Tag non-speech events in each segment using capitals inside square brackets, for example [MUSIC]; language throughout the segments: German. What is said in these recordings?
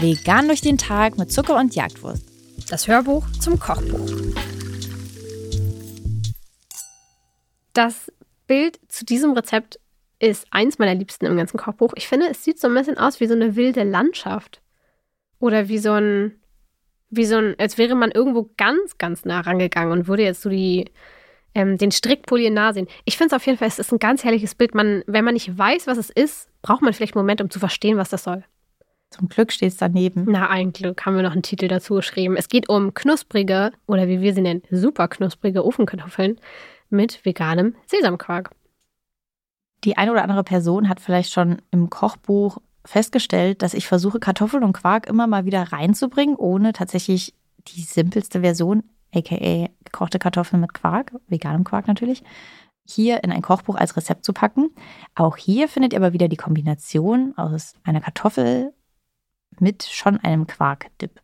Vegan durch den Tag mit Zucker und Jagdwurst. Das Hörbuch zum Kochbuch. Das Bild zu diesem Rezept ist eins meiner liebsten im ganzen Kochbuch. Ich finde, es sieht so ein bisschen aus wie so eine wilde Landschaft. Oder wie so ein, wie so ein, als wäre man irgendwo ganz, ganz nah rangegangen und würde jetzt so die, ähm, den Strickpulli nahe sehen. Ich finde es auf jeden Fall, es ist ein ganz herrliches Bild. Man, wenn man nicht weiß, was es ist, braucht man vielleicht einen Moment, um zu verstehen, was das soll. Zum Glück steht es daneben. Na, ein Glück haben wir noch einen Titel dazu geschrieben. Es geht um knusprige, oder wie wir sie nennen, super knusprige Ofenkartoffeln mit veganem Sesamquark. Die eine oder andere Person hat vielleicht schon im Kochbuch festgestellt, dass ich versuche, Kartoffeln und Quark immer mal wieder reinzubringen, ohne tatsächlich die simpelste Version, aka gekochte Kartoffeln mit Quark, veganem Quark natürlich, hier in ein Kochbuch als Rezept zu packen. Auch hier findet ihr aber wieder die Kombination aus einer Kartoffel mit schon einem Quark-Dip.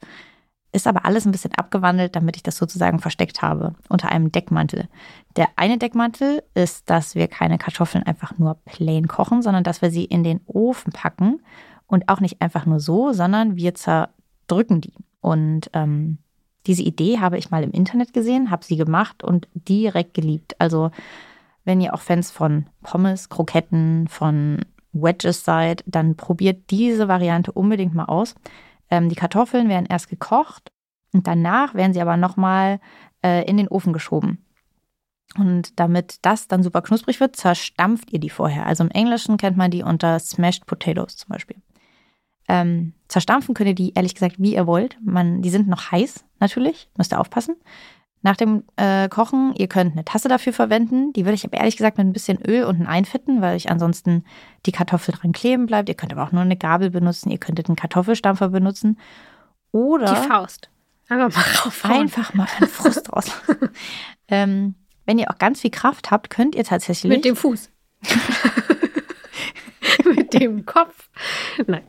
Ist aber alles ein bisschen abgewandelt, damit ich das sozusagen versteckt habe unter einem Deckmantel. Der eine Deckmantel ist, dass wir keine Kartoffeln einfach nur plain kochen, sondern dass wir sie in den Ofen packen und auch nicht einfach nur so, sondern wir zerdrücken die. Und ähm, diese Idee habe ich mal im Internet gesehen, habe sie gemacht und direkt geliebt. Also wenn ihr auch Fans von Pommes, Kroketten, von Wedges seid, dann probiert diese Variante unbedingt mal aus. Ähm, die Kartoffeln werden erst gekocht und danach werden sie aber nochmal äh, in den Ofen geschoben. Und damit das dann super knusprig wird, zerstampft ihr die vorher. Also im Englischen kennt man die unter Smashed Potatoes zum Beispiel. Ähm, zerstampfen könnt ihr die ehrlich gesagt, wie ihr wollt. Man, die sind noch heiß, natürlich, müsst ihr aufpassen. Nach dem äh, Kochen, ihr könnt eine Tasse dafür verwenden. Die würde ich aber ehrlich gesagt mit ein bisschen Öl unten einfetten, weil ich ansonsten die Kartoffel dran kleben bleibt. Ihr könnt aber auch nur eine Gabel benutzen. Ihr könntet einen Kartoffelstampfer benutzen. Oder. Die Faust. Einfach mal raufhauen. Einfach mal einen Frust rauslassen. [LAUGHS] ähm, wenn ihr auch ganz viel Kraft habt, könnt ihr tatsächlich. Mit dem Fuß. [LAUGHS] [LAUGHS] mit dem Kopf. Nein.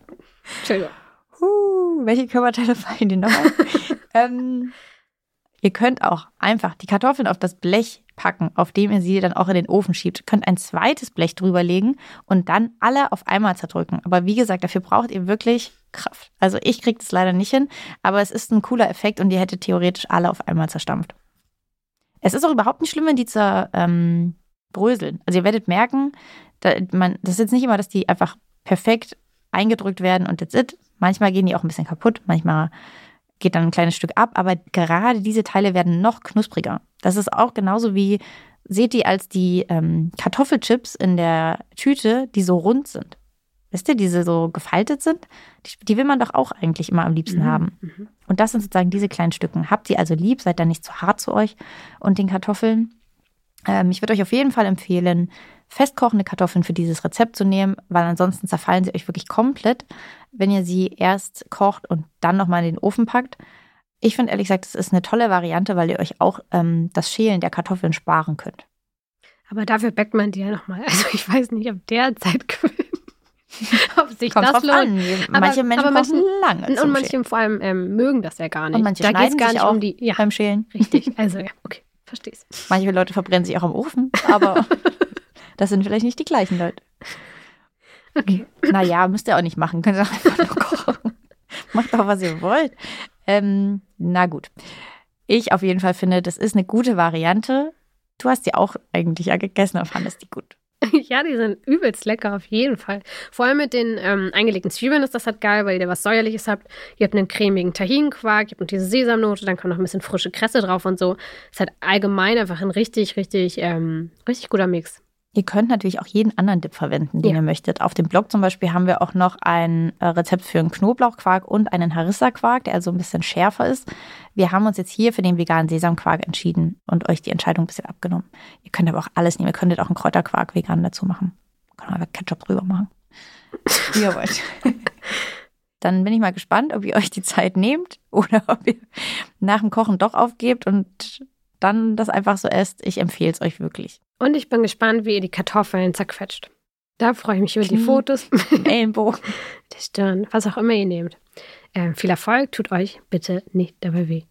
Entschuldigung. Welche Körperteile [LAUGHS] fallen dir noch ein? [LAUGHS] ähm, Ihr könnt auch einfach die Kartoffeln auf das Blech packen, auf dem ihr sie dann auch in den Ofen schiebt. Ihr könnt ein zweites Blech drüber legen und dann alle auf einmal zerdrücken. Aber wie gesagt, dafür braucht ihr wirklich Kraft. Also ich kriege das leider nicht hin, aber es ist ein cooler Effekt und ihr hättet theoretisch alle auf einmal zerstampft. Es ist auch überhaupt nicht schlimm, wenn die zerbröseln. Ähm, also ihr werdet merken, da, man, das ist jetzt nicht immer, dass die einfach perfekt eingedrückt werden und that's it. Manchmal gehen die auch ein bisschen kaputt, manchmal geht dann ein kleines Stück ab, aber gerade diese Teile werden noch knuspriger. Das ist auch genauso wie, seht ihr als die ähm, Kartoffelchips in der Tüte, die so rund sind. Wisst ihr, diese so gefaltet sind? Die, die will man doch auch eigentlich immer am liebsten mhm. haben. Mhm. Und das sind sozusagen diese kleinen Stücken. Habt sie also lieb, seid da nicht zu hart zu euch und den Kartoffeln. Ähm, ich würde euch auf jeden Fall empfehlen, festkochende Kartoffeln für dieses Rezept zu nehmen, weil ansonsten zerfallen sie euch wirklich komplett, wenn ihr sie erst kocht und dann nochmal in den Ofen packt. Ich finde ehrlich gesagt, das ist eine tolle Variante, weil ihr euch auch ähm, das Schälen der Kartoffeln sparen könnt. Aber dafür backt man die ja nochmal. [LAUGHS] Also ich weiß nicht, ob der Zeit [LAUGHS] ob sich Kommt das lohnt. An. Manche aber, Menschen aber manchen, lange Und manche Schälen. vor allem ähm, mögen das ja gar nicht. Und manche da geht es gar nicht auch um die ja, beim Schälen. Richtig. Also ja, okay, versteh's. Manche Leute verbrennen sich auch im Ofen, aber [LAUGHS] Das sind vielleicht nicht die gleichen Leute. Okay. Naja, müsst ihr auch nicht machen. Könnt ihr auch einfach nur [LAUGHS] kochen. Macht doch, was ihr wollt. Ähm, na gut. Ich auf jeden Fall finde, das ist eine gute Variante. Du hast die auch eigentlich ja gegessen, aber fandest die gut. [LAUGHS] Ja, die sind übelst lecker, auf jeden Fall. Vor allem mit den ähm, eingelegten Zwiebeln ist das halt geil, weil ihr was Säuerliches habt. Ihr habt einen cremigen Tahinquark, ihr habt noch diese Sesamnote, dann kommt noch ein bisschen frische Kresse drauf und so. Ist halt allgemein einfach ein richtig, richtig, ähm, richtig guter Mix. Ihr könnt natürlich auch jeden anderen Dip verwenden, den ja. ihr möchtet. Auf dem Blog zum Beispiel haben wir auch noch ein äh, Rezept für einen Knoblauchquark und einen Harissa-Quark, der also ein bisschen schärfer ist. Wir haben uns jetzt hier für den veganen Sesamquark entschieden und euch die Entscheidung ein bisschen abgenommen. Ihr könnt aber auch alles nehmen. Ihr könntet auch einen Kräuterquark vegan dazu machen. Man einfach Ketchup drüber machen. Wie ihr wollt. [LAUGHS] Dann bin ich mal gespannt, ob ihr euch die Zeit nehmt oder ob ihr nach dem Kochen doch aufgebt und dann das einfach so esst. Ich empfehle es euch wirklich. Und ich bin gespannt, wie ihr die Kartoffeln zerquetscht. Da freue ich mich über die Fotos. [LAUGHS] [LAUGHS] Ellenbogen. Der Stirn, was auch immer ihr nehmt. Äh, viel Erfolg, tut euch bitte nicht dabei weh.